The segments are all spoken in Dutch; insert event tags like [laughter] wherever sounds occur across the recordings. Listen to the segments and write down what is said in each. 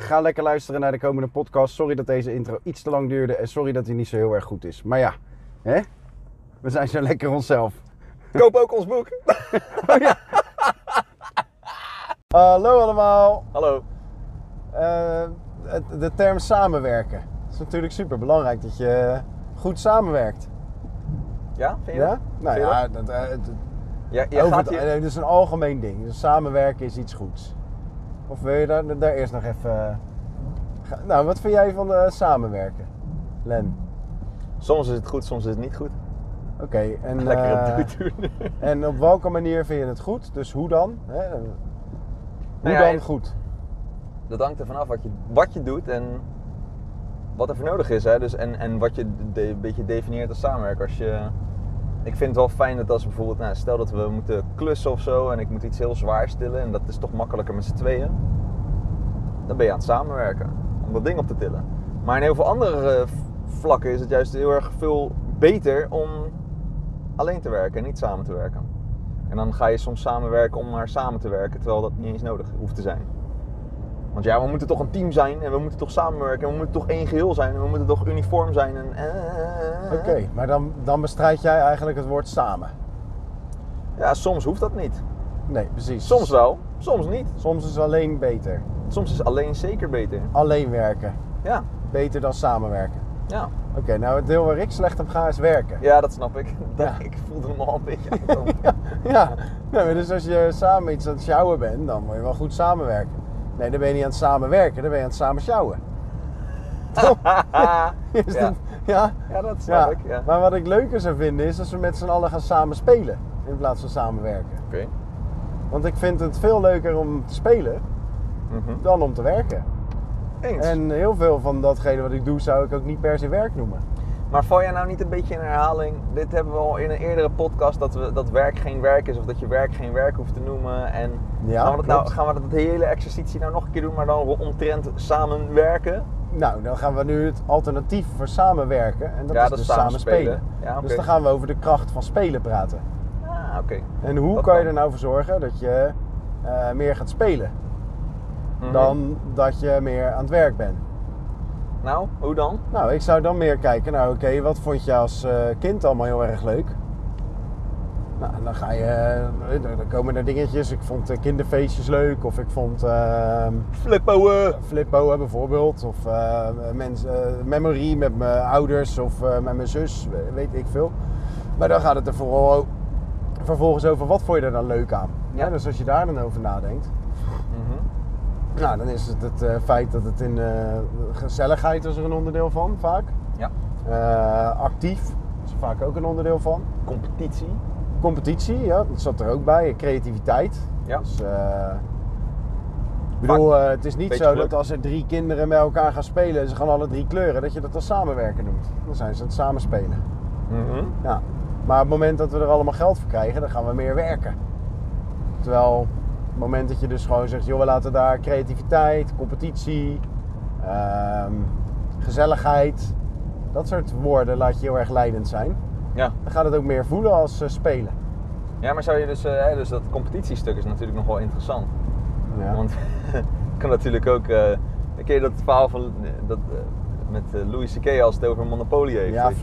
Ga lekker luisteren naar de komende podcast. Sorry dat deze intro iets te lang duurde. En sorry dat hij niet zo heel erg goed is. Maar ja, hè? we zijn zo lekker onszelf. Koop ook ons boek. [laughs] Hallo allemaal. Hallo. Eh, de term samenwerken. Het is natuurlijk super belangrijk dat je goed samenwerkt. Ja, vind je Ja? dat? Nou Vind ja, dat, Ja, over het, hier... eh, het is een algemeen ding. Dus samenwerken is iets goeds. Of wil je daar, daar eerst nog even... eh, nou, wat vind jij van eh, samenwerken? Len? Soms is het goed, soms is het niet goed. Oké, en, Lekker eh, het doen. [laughs] en op welke manier vind je het goed? Dus hoe dan? Hè? Hoe Nou ja, dan goed? Dat hangt er vanaf wat je, wat je doet en wat er voor nodig is. Hè? Dus en, en wat je de- een beetje definieert als samenwerken. Als je, ik vind het wel fijn dat als bijvoorbeeld, nou, stel dat we moeten klussen of zo en ik moet iets heel zwaars tillen en dat is toch makkelijker met z'n tweeën. Dan ben je aan het samenwerken om dat ding op te tillen. Maar in heel veel andere eh, vlakken is het juist heel erg veel beter om alleen te werken en niet samen te werken. En dan ga je soms samenwerken om maar samen te werken, terwijl dat niet eens nodig hoeft te zijn. Want ja, we moeten toch een team zijn en we moeten toch samenwerken en we moeten toch één geheel zijn en we moeten toch uniform zijn. En, eh, Oké, maar dan, dan bestrijd jij eigenlijk het woord samen. Ja, soms hoeft dat niet. Nee, precies. Soms wel, soms niet. Soms is alleen beter. Soms is alleen zeker beter. Alleen werken. Ja, Beter dan samenwerken. ja. Oké, nou het deel waar ik slecht op ga is werken. Ja, dat snap ik. [laughs] Ja. Ik voelde hem al een beetje [laughs] aankomen. Ja, nee, dus als je samen iets aan het sjouwen bent, dan moet je wel goed samenwerken. Nee, dan ben je niet aan het samenwerken, dan ben je aan het samen sjouwen. [laughs] [laughs] Is ja. dat- ja? ja, dat snap ik. Ja. Maar wat ik leuker zou vinden is als we met z'n allen gaan samen spelen in plaats van samenwerken. Oké. Want ik vind het veel leuker om te spelen Mhm. dan om te werken. Eens. En heel veel van datgene wat ik doe zou ik ook niet per se werk noemen. Maar val jij nou niet een beetje in herhaling? Dit hebben we al in een eerdere podcast dat, we, dat werk geen werk is of dat je werk geen werk hoeft te noemen. En Ja, gaan, we dat nou, gaan we dat hele exercitie nou nog een keer doen, maar dan omtrent samenwerken? Nou, dan gaan we nu het alternatief voor samenwerken. En dat Ja, is dat dus samen spelen. spelen. Ja, oké. Dus dan gaan we over de kracht van spelen praten. Ah, oké. En hoe Dat kan je er nou voor zorgen dat je eh, meer gaat spelen Mhm. dan dat je meer aan het werk bent? Nou, hoe dan? Nou, ik zou dan meer kijken, nou oké, wat vond je als eh, kind allemaal heel erg leuk? Nou, dan ga je, eh, dan komen er dingetjes. Ik vond eh, kinderfeestjes leuk, of ik vond ehm Flippoen! flippo eh, bijvoorbeeld, of eh mens, eh, memory met mijn ouders of eh, met mijn zus, we- weet ik veel. Maar dan gaat het er vooral vervolgens over wat vond je er dan leuk aan. Ja. Ja, dus als je daar dan over nadenkt. Nou, dan is het het eh, feit dat het in eh, gezelligheid is er een onderdeel van, vaak. Ja. Eh, actief is er vaak ook een onderdeel van. Competitie. Competitie, ja, dat zat er ook bij. Creativiteit. Ja. Dus, ik bedoel, het is niet Beetje zo geluk. dat als er drie kinderen met elkaar gaan spelen en ze gaan alle drie kleuren, dat je dat als samenwerken noemt. Dan zijn ze aan het samenspelen. Mhm. Ja. Maar op het moment dat we er allemaal geld voor krijgen, dan gaan we meer werken. Terwijl het moment dat je dus gewoon zegt, joh, we laten daar creativiteit, competitie, ehm, gezelligheid, dat soort woorden laat je heel erg leidend zijn. Ja. Dan gaat het ook meer voelen als eh, spelen. ja, maar zou je dus, hè, dus dat competitiestuk is natuurlijk nog wel interessant. Ja. Want ik [laughs] kan natuurlijk ook. eh ken je dat verhaal van dat, met Louis C.K. als het over Monopoly heeft? ja, je?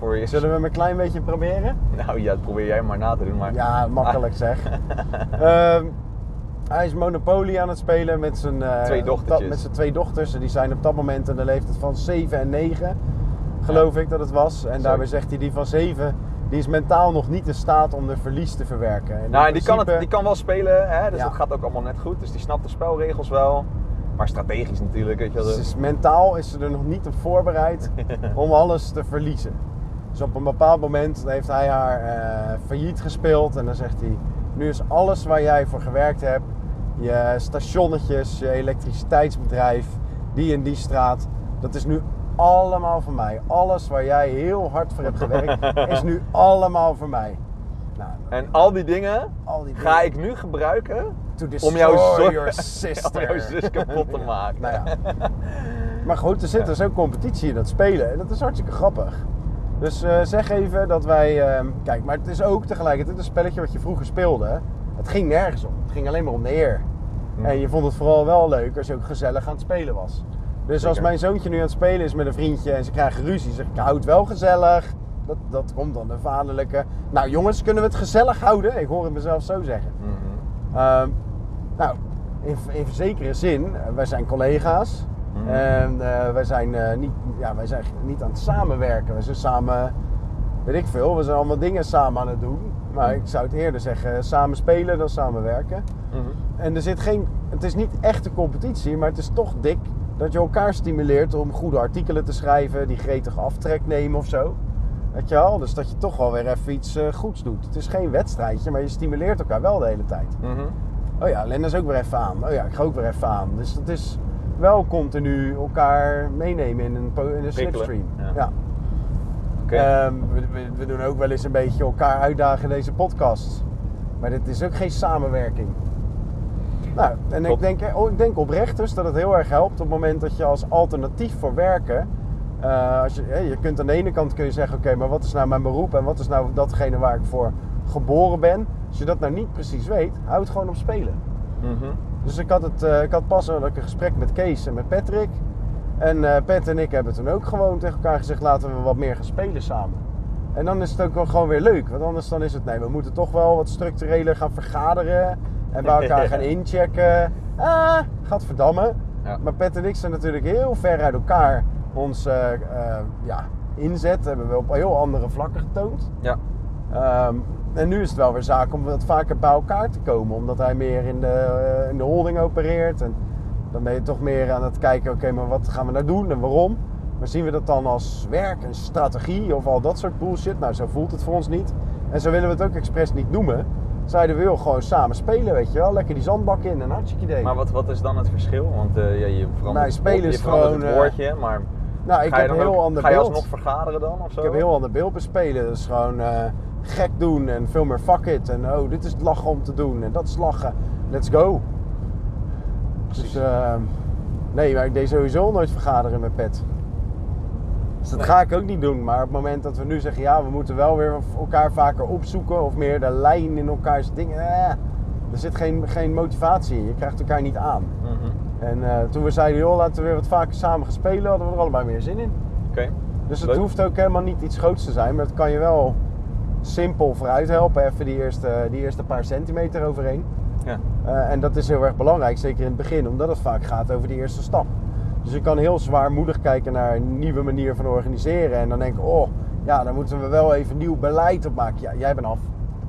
Voor je... Zullen we hem een klein beetje proberen? Nou ja, dat probeer jij maar na te doen. Maar... Ja, makkelijk zeg. [laughs] Ehm, hij is Monopoly aan het spelen met zijn, eh, Twee dochtertjes. met zijn twee dochters. Die zijn op dat moment in de leeftijd van 7 en 9, geloof ik dat het was. En daarbij zegt hij, die van 7, die is mentaal nog niet in staat om de verlies te verwerken. En Nou, en die kan, het, die kan wel spelen, hè? dus Ja. dat gaat ook allemaal net goed. Dus die snapt de spelregels wel. Maar strategisch natuurlijk, weet je wel. Dus mentaal is ze er nog niet op voorbereid [laughs] om alles te verliezen. Dus op een bepaald moment heeft hij haar eh, failliet gespeeld en dan zegt hij: Nu is alles waar jij voor gewerkt hebt, je stationnetjes, je elektriciteitsbedrijf, die en die straat, dat is nu allemaal voor mij. Alles waar jij heel hard voor hebt gewerkt, [laughs] is nu allemaal voor mij. Nou, En al die dingen al die ga ik nu gebruiken To om jouw, destroy zo- your sister. [laughs] om jouw zus kapot te [laughs] maken. Nou ja. Maar goed, er zit dus ook competitie in dat spelen. En dat is hartstikke grappig. Dus eh, zeg even dat wij... ehm, kijk, maar het is ook tegelijkertijd een spelletje wat je vroeger speelde. Het ging nergens om. Het ging alleen maar om de eer. Hm. En je vond het vooral wel leuk als je ook gezellig aan het spelen was. Dus als mijn zoontje nu aan het spelen is met een vriendje en ze krijgen ruzie, zeg ik, hou het wel gezellig. Dat, dat komt dan de vaderlijke. Nou jongens, kunnen we het gezellig houden? Ik hoor het mezelf zo zeggen. Mhm. Ehm, nou, in, in zekere zin, eh, wij zijn collega's. Mhm. En eh, wij, zijn, eh, niet, ja, wij zijn niet aan het samenwerken. We zijn samen, weet ik veel, we zijn allemaal dingen samen aan het doen. Maar ik zou het eerder zeggen, samen spelen dan samenwerken. Mhm. En er zit geen, het is niet echt een competitie, maar het is toch dik dat je elkaar stimuleert om goede artikelen te schrijven, die gretig aftrek nemen of zo. Weet je wel? Dus dat je toch wel weer even iets eh, goeds doet. Het is geen wedstrijdje, maar je stimuleert elkaar wel de hele tijd. Mhm. Oh ja, Linda is ook weer even aan. Oh ja, ik ga ook weer even aan. Dus het is wel continu elkaar meenemen in een, in een slipstream. ja. Ja. Oké. Ehm, we, we- doen ook wel eens een beetje elkaar uitdagen in deze podcast. Maar dit is ook geen samenwerking. Nou, en ik denk, oh, ik denk oprecht dus dat het heel erg helpt op het moment dat je als alternatief voor werken. eh, als je, hè, je kunt aan de ene kant kun je zeggen, oké, maar wat is nou mijn beroep en wat is nou datgene waar ik voor geboren ben? Als je dat nou niet precies weet, houd gewoon op spelen. Mhm. Dus ik had, het, eh, ik had pas ook een gesprek met Kees en met Patrick. En eh Pat en ik hebben toen ook gewoon tegen elkaar gezegd: laten we wat meer gaan spelen samen. En dan is het ook wel gewoon weer leuk. Want anders dan is het, nee, we moeten toch wel wat structureler gaan vergaderen. En bij elkaar gaan [laughs] inchecken. Ah, gaat verdammen. Ja. Maar Pat en ik zijn natuurlijk heel ver uit elkaar ons eh, ja, inzet. Hebben we op heel andere vlakken getoond. Ja. Ehm, en nu is het wel weer zaak om wat vaker bij elkaar te komen. Omdat hij meer in de, eh, in de holding opereert. En dan ben je toch meer aan het kijken, oké, maar wat gaan we nou doen en waarom? Maar zien we dat dan als werk en strategie of al dat soort bullshit? Nou, zo voelt het voor ons niet. En zo willen we het ook expres niet noemen. Zeiden we wil gewoon samen spelen, weet je wel. Lekker die zandbak in, een hartstikke idee. Maar wat, wat is dan het verschil? Want eh, ja, je verandert, Nou, spelen je is verandert gewoon, het eh, woordje, maar nou, ik je heb een heel ook, ander ga je beeld. alsnog vergaderen dan of zo? Ik heb een heel ander beeld bespelen. Dat is gewoon gek doen en veel meer fuck it. En oh, dit is het lachen om te doen en dat is lachen. Let's go. Precies. Dus eh, nee, maar ik deed sowieso nooit vergaderen met Pet. Dus dat Nee. ga ik ook niet doen. Maar op het moment dat we nu zeggen, ja, we moeten wel weer elkaar vaker opzoeken of meer de lijn in elkaars dingen. Eh, er zit geen, geen motivatie in. Je krijgt elkaar niet aan. Mhm. En eh, toen we zeiden, joh, laten we weer wat vaker samen gaan spelen, hadden we er allebei meer zin in. Oké. Dus het Leuk. hoeft ook helemaal niet iets groots te zijn, maar het kan je wel simpel vooruit helpen. Even die eerste, die eerste paar centimeter overheen. Ja. Eh, en dat is heel erg belangrijk, zeker in het begin, omdat het vaak gaat over die eerste stap. Dus je kan heel zwaarmoedig kijken naar een nieuwe manier van organiseren. En dan denken, oh, ja, daar moeten we wel even nieuw beleid op maken. Ja, jij bent af.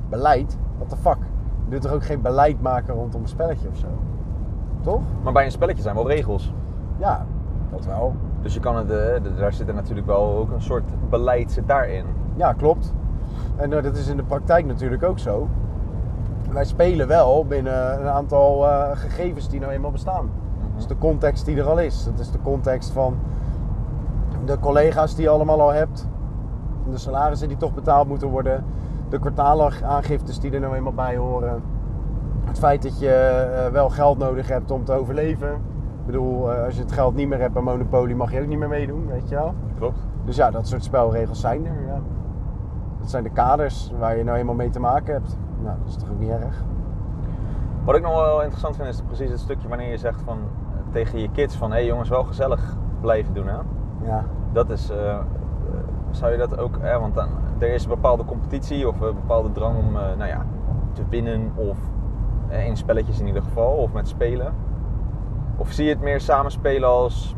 Beleid? What the fuck? Je doet toch ook geen beleid maken rondom een spelletje of zo? Toch? Maar bij een spelletje zijn wel regels. Ja, dat wel. Dus je kan het, d- daar zit er natuurlijk wel ook een soort beleid zit daarin. Ja, klopt. En eh, dat is in de praktijk natuurlijk ook zo. Wij spelen wel binnen een aantal eh, gegevens die nou eenmaal bestaan. Dat is de context die er al is. Dat is de context van de collega's die je allemaal al hebt. De salarissen die toch betaald moeten worden. De kwartaalaangiftes die er nou eenmaal bij horen. Het feit dat je eh, wel geld nodig hebt om te overleven. Ik bedoel, als je het geld niet meer hebt bij Monopoly mag je ook niet meer meedoen, weet je wel. Klopt. Dus ja, dat soort spelregels zijn er. Ja. Dat zijn de kaders waar je nou eenmaal mee te maken hebt. Nou, dat is toch ook niet erg? Wat ik nog wel interessant vind is precies het stukje wanneer je zegt van, eh, tegen je kids van... hé hey jongens, wel gezellig blijven doen hè. Ja, Dat is... eh, eh, zou je dat ook... eh, want dan, er is een bepaalde competitie of een bepaalde drang om eh, nou ja, te winnen. Of eh, in spelletjes in ieder geval. Of met spelen. Of zie je het meer samenspelen als...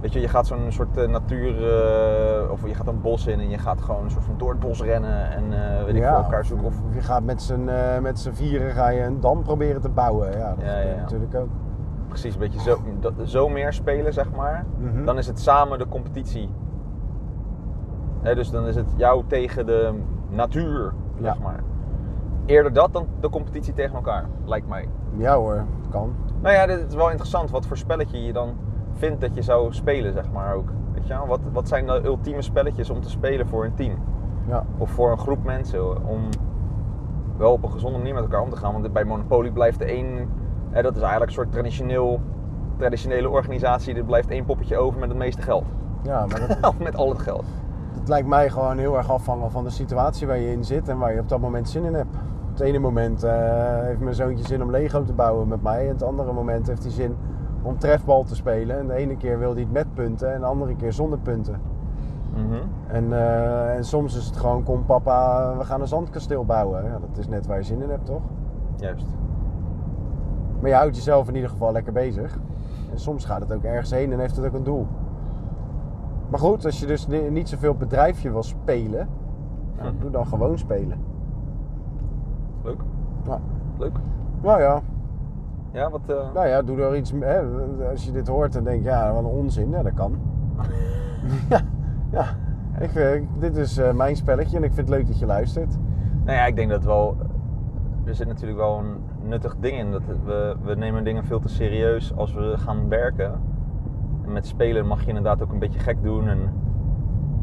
Weet je, je gaat zo'n soort eh, natuur... eh, of je gaat een bos in en je gaat gewoon een soort van door het bos rennen. En eh, weet ik ja, veel, elkaar zoeken. Of, je gaat met z'n met z'n vieren ga je een dam proberen te bouwen. Ja, dat Ja, ja, natuurlijk ook. precies, een beetje zo, zo meer spelen, zeg maar. Mhm. Dan is het samen de competitie. Dus dan is het jou tegen de natuur, zeg maar. Eerder dat dan de competitie tegen elkaar, lijkt mij. Ja hoor, kan. Nou ja, dit is wel interessant wat voor spelletje je dan vindt dat je zou spelen, zeg maar ook. Weet je wel? Wat, wat zijn de ultieme spelletjes om te spelen voor een team? Ja. Of voor een groep mensen om wel op een gezonde manier met elkaar om te gaan. Want bij Monopoly blijft de één, hè, dat is eigenlijk een soort traditioneel, traditionele organisatie. Er blijft één poppetje over met het meeste geld. ja, maar dat, [laughs] Of met al het geld. Het lijkt mij gewoon heel erg afhangen van de situatie waar je in zit en waar je op dat moment zin in hebt. Op het ene moment eh, heeft mijn zoontje zin om Lego te bouwen met mij. En het andere moment heeft hij zin om trefbal te spelen. En de ene keer wil hij het met punten en de andere keer zonder punten. Mhm. En, eh, en soms is het gewoon, kom papa, we gaan een zandkasteel bouwen. Ja, dat is net waar je zin in hebt, toch? Juist. Maar je houdt jezelf in ieder geval lekker bezig. En soms gaat het ook ergens heen en heeft het ook een doel. Maar goed, als je dus ni- niet zoveel bedrijfje wil spelen, nou, doe dan gewoon spelen. Leuk. Ja. Leuk. Nou ja, Ja, wat... eh, nou ja, doe er iets hè, Als je dit hoort en denkt, ja, wat een onzin. Ja, dat kan. [laughs] ja, ja. Ik, vind- dit is eh, mijn spelletje en ik vind het leuk dat je luistert. Nou ja, ik denk dat wel. Er zit natuurlijk wel een nuttig ding in. Dat we, we nemen dingen veel te serieus als we gaan werken. En met spelen mag je inderdaad ook een beetje gek doen. En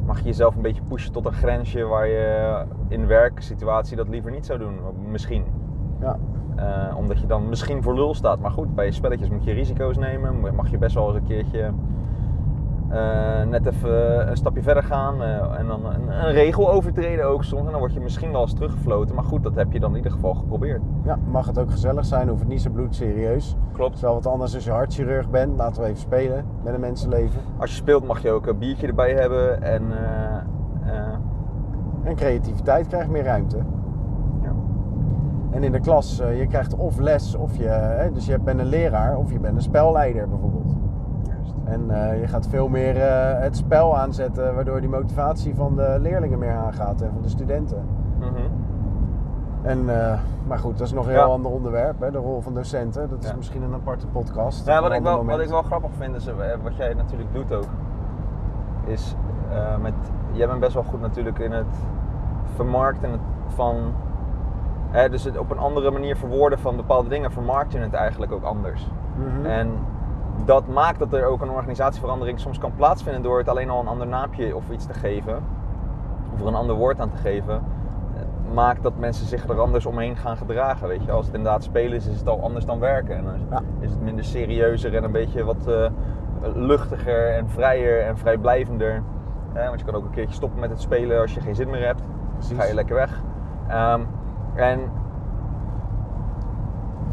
mag je jezelf een beetje pushen tot een grensje waar je in werksituatie dat liever niet zou doen. Misschien. Ja, Eh, omdat je dan misschien voor lul staat. Maar goed, bij spelletjes moet je risico's nemen. Mag je best wel eens een keertje eh, net even een stapje verder gaan. eh, en dan een, een regel overtreden ook soms. En dan word je misschien wel eens teruggefloten. Maar goed, dat heb je dan in ieder geval geprobeerd. ja, mag het ook gezellig zijn, hoeft het niet zo bloedserieus. Het Klopt. is wel wat anders als je hartchirurg bent. Laten we even spelen met een mensenleven. Als je speelt mag je ook een biertje erbij hebben. En eh, eh, En creativiteit krijgt meer ruimte. En in de klas, eh, je krijgt of les, of je, hè, dus je bent een leraar of je bent een spelleider bijvoorbeeld. Juist. En eh, je gaat veel meer eh, het spel aanzetten, waardoor die motivatie van de leerlingen meer aangaat en van de studenten. Mhm. En, maar goed, dat is nog een Ja. heel ander onderwerp, hè, de rol van docenten. Dat is Ja. misschien een aparte podcast. Ja, wat ik, wel, wat ik wel grappig vind, is, wat jij natuurlijk doet ook, is met, jij bent best wel goed natuurlijk in het vermarkten van, hè, dus het op een andere manier verwoorden van bepaalde dingen, vermarkt je het eigenlijk ook anders. Mhm. En dat maakt dat er ook een organisatieverandering soms kan plaatsvinden door het alleen al een ander naampje of iets te geven, of er een ander woord aan te geven. eh, Maakt dat mensen zich er anders omheen gaan gedragen. Weet je? Als het inderdaad spelen is, is het al anders dan werken. En dan is, Ja. is het minder serieuzer en een beetje wat eh, luchtiger en vrijer en vrijblijvender. Eh, want je kan ook een keertje stoppen met het spelen als je geen zin meer hebt. Dan ga je lekker weg. Ehm, en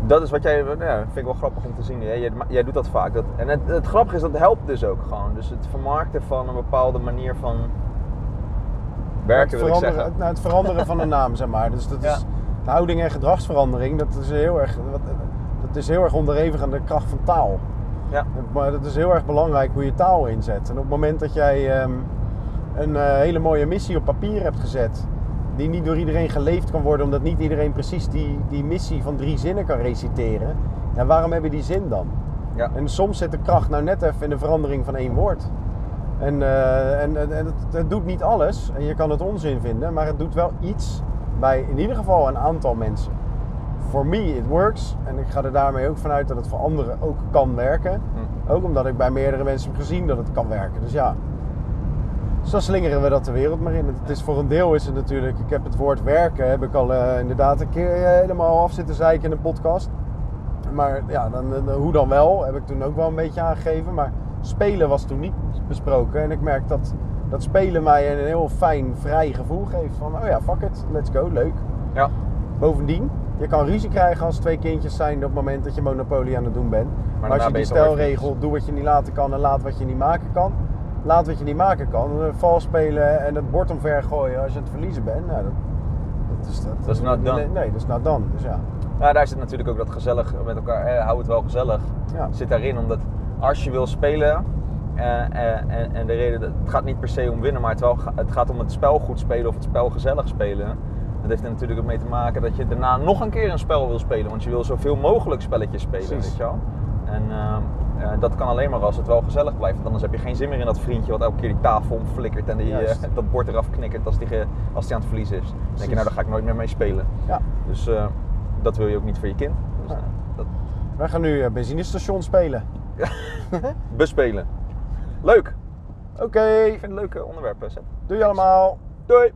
dat is wat jij, nou ja, vind ik wel grappig om te zien. Jij, jij, jij doet dat vaak. Dat, en het, het grappige is, dat helpt dus ook gewoon. Dus het vermarkten van een bepaalde manier van werken, het wil ik zeggen. nou, het veranderen van een naam, zeg maar. Dus dat Ja. is de houding en gedragsverandering. Dat is heel erg, dat is heel erg onderhevig aan de kracht van taal. Ja. Maar het is heel erg belangrijk hoe je taal inzet. En op het moment dat jij ehm, een eh, hele mooie missie op papier hebt gezet, die niet door iedereen geleefd kan worden, omdat niet iedereen precies die, die missie van drie zinnen kan reciteren, ja, waarom hebben die zin dan? Ja. En soms zit de kracht nou net even in de verandering van één woord. En, eh, en, en, en het, het doet niet alles, en je kan het onzin vinden, maar het doet wel iets bij in ieder geval een aantal mensen. For me it works, en ik ga er daarmee ook vanuit dat het voor anderen ook kan werken. Hm. Ook omdat ik bij meerdere mensen heb gezien dat het kan werken. Dus ja, dan slingeren we dat de wereld maar in. Het is voor een deel is het natuurlijk, ik heb het woord werken, heb ik al eh, inderdaad een keer eh, helemaal af zitten zeiken in een podcast. Maar ja, dan, dan- hoe dan wel, heb ik toen ook wel een beetje aangegeven. Maar spelen was toen niet besproken. En ik merk dat, dat spelen mij een heel fijn, vrij gevoel geeft. Van, oh ja, fuck it, let's go, leuk. Ja. Bovendien, je kan ruzie krijgen als twee kindjes zijn op het moment dat je Monopoly aan het doen bent. Maar, als je die stelregel, doe wat je niet laten kan en laat wat je niet maken kan. Laat wat je niet maken kan. Vals spelen en het bord omver gooien als je aan het verliezen bent. Nou, dat, dat is dat. Dat is not done. Nee, dat is not done. Dus ja. Ja, daar zit natuurlijk ook dat gezellig met elkaar, eh, hou het wel gezellig, Ja. zit daarin. Omdat als je wil spelen, eh, eh, en, en de reden, dat- het gaat niet per se om winnen, maar het, wel, het gaat om het spel goed spelen of het spel gezellig spelen. Dat heeft er natuurlijk ook mee te maken dat je daarna nog een keer een spel wil spelen. Want je wil zoveel mogelijk spelletjes spelen, Precies. weet je wel. En eh, dat kan alleen maar als het wel gezellig blijft. Want anders heb je geen zin meer in dat vriendje wat elke keer die tafel omflikkert en die, eh, [laughs] dat bord eraf knikkert als die, ge- als die aan het verliezen is. Dan denk je, nou daar ga ik nooit meer mee spelen. ja. Dus eh, dat wil je ook niet voor je kind. Dus, Ja. dat, Wij gaan nu benzinestation spelen. [laughs] bespelen. Leuk. Oké, Ik vind het leuke onderwerpen. Seth. doei allemaal. Doei.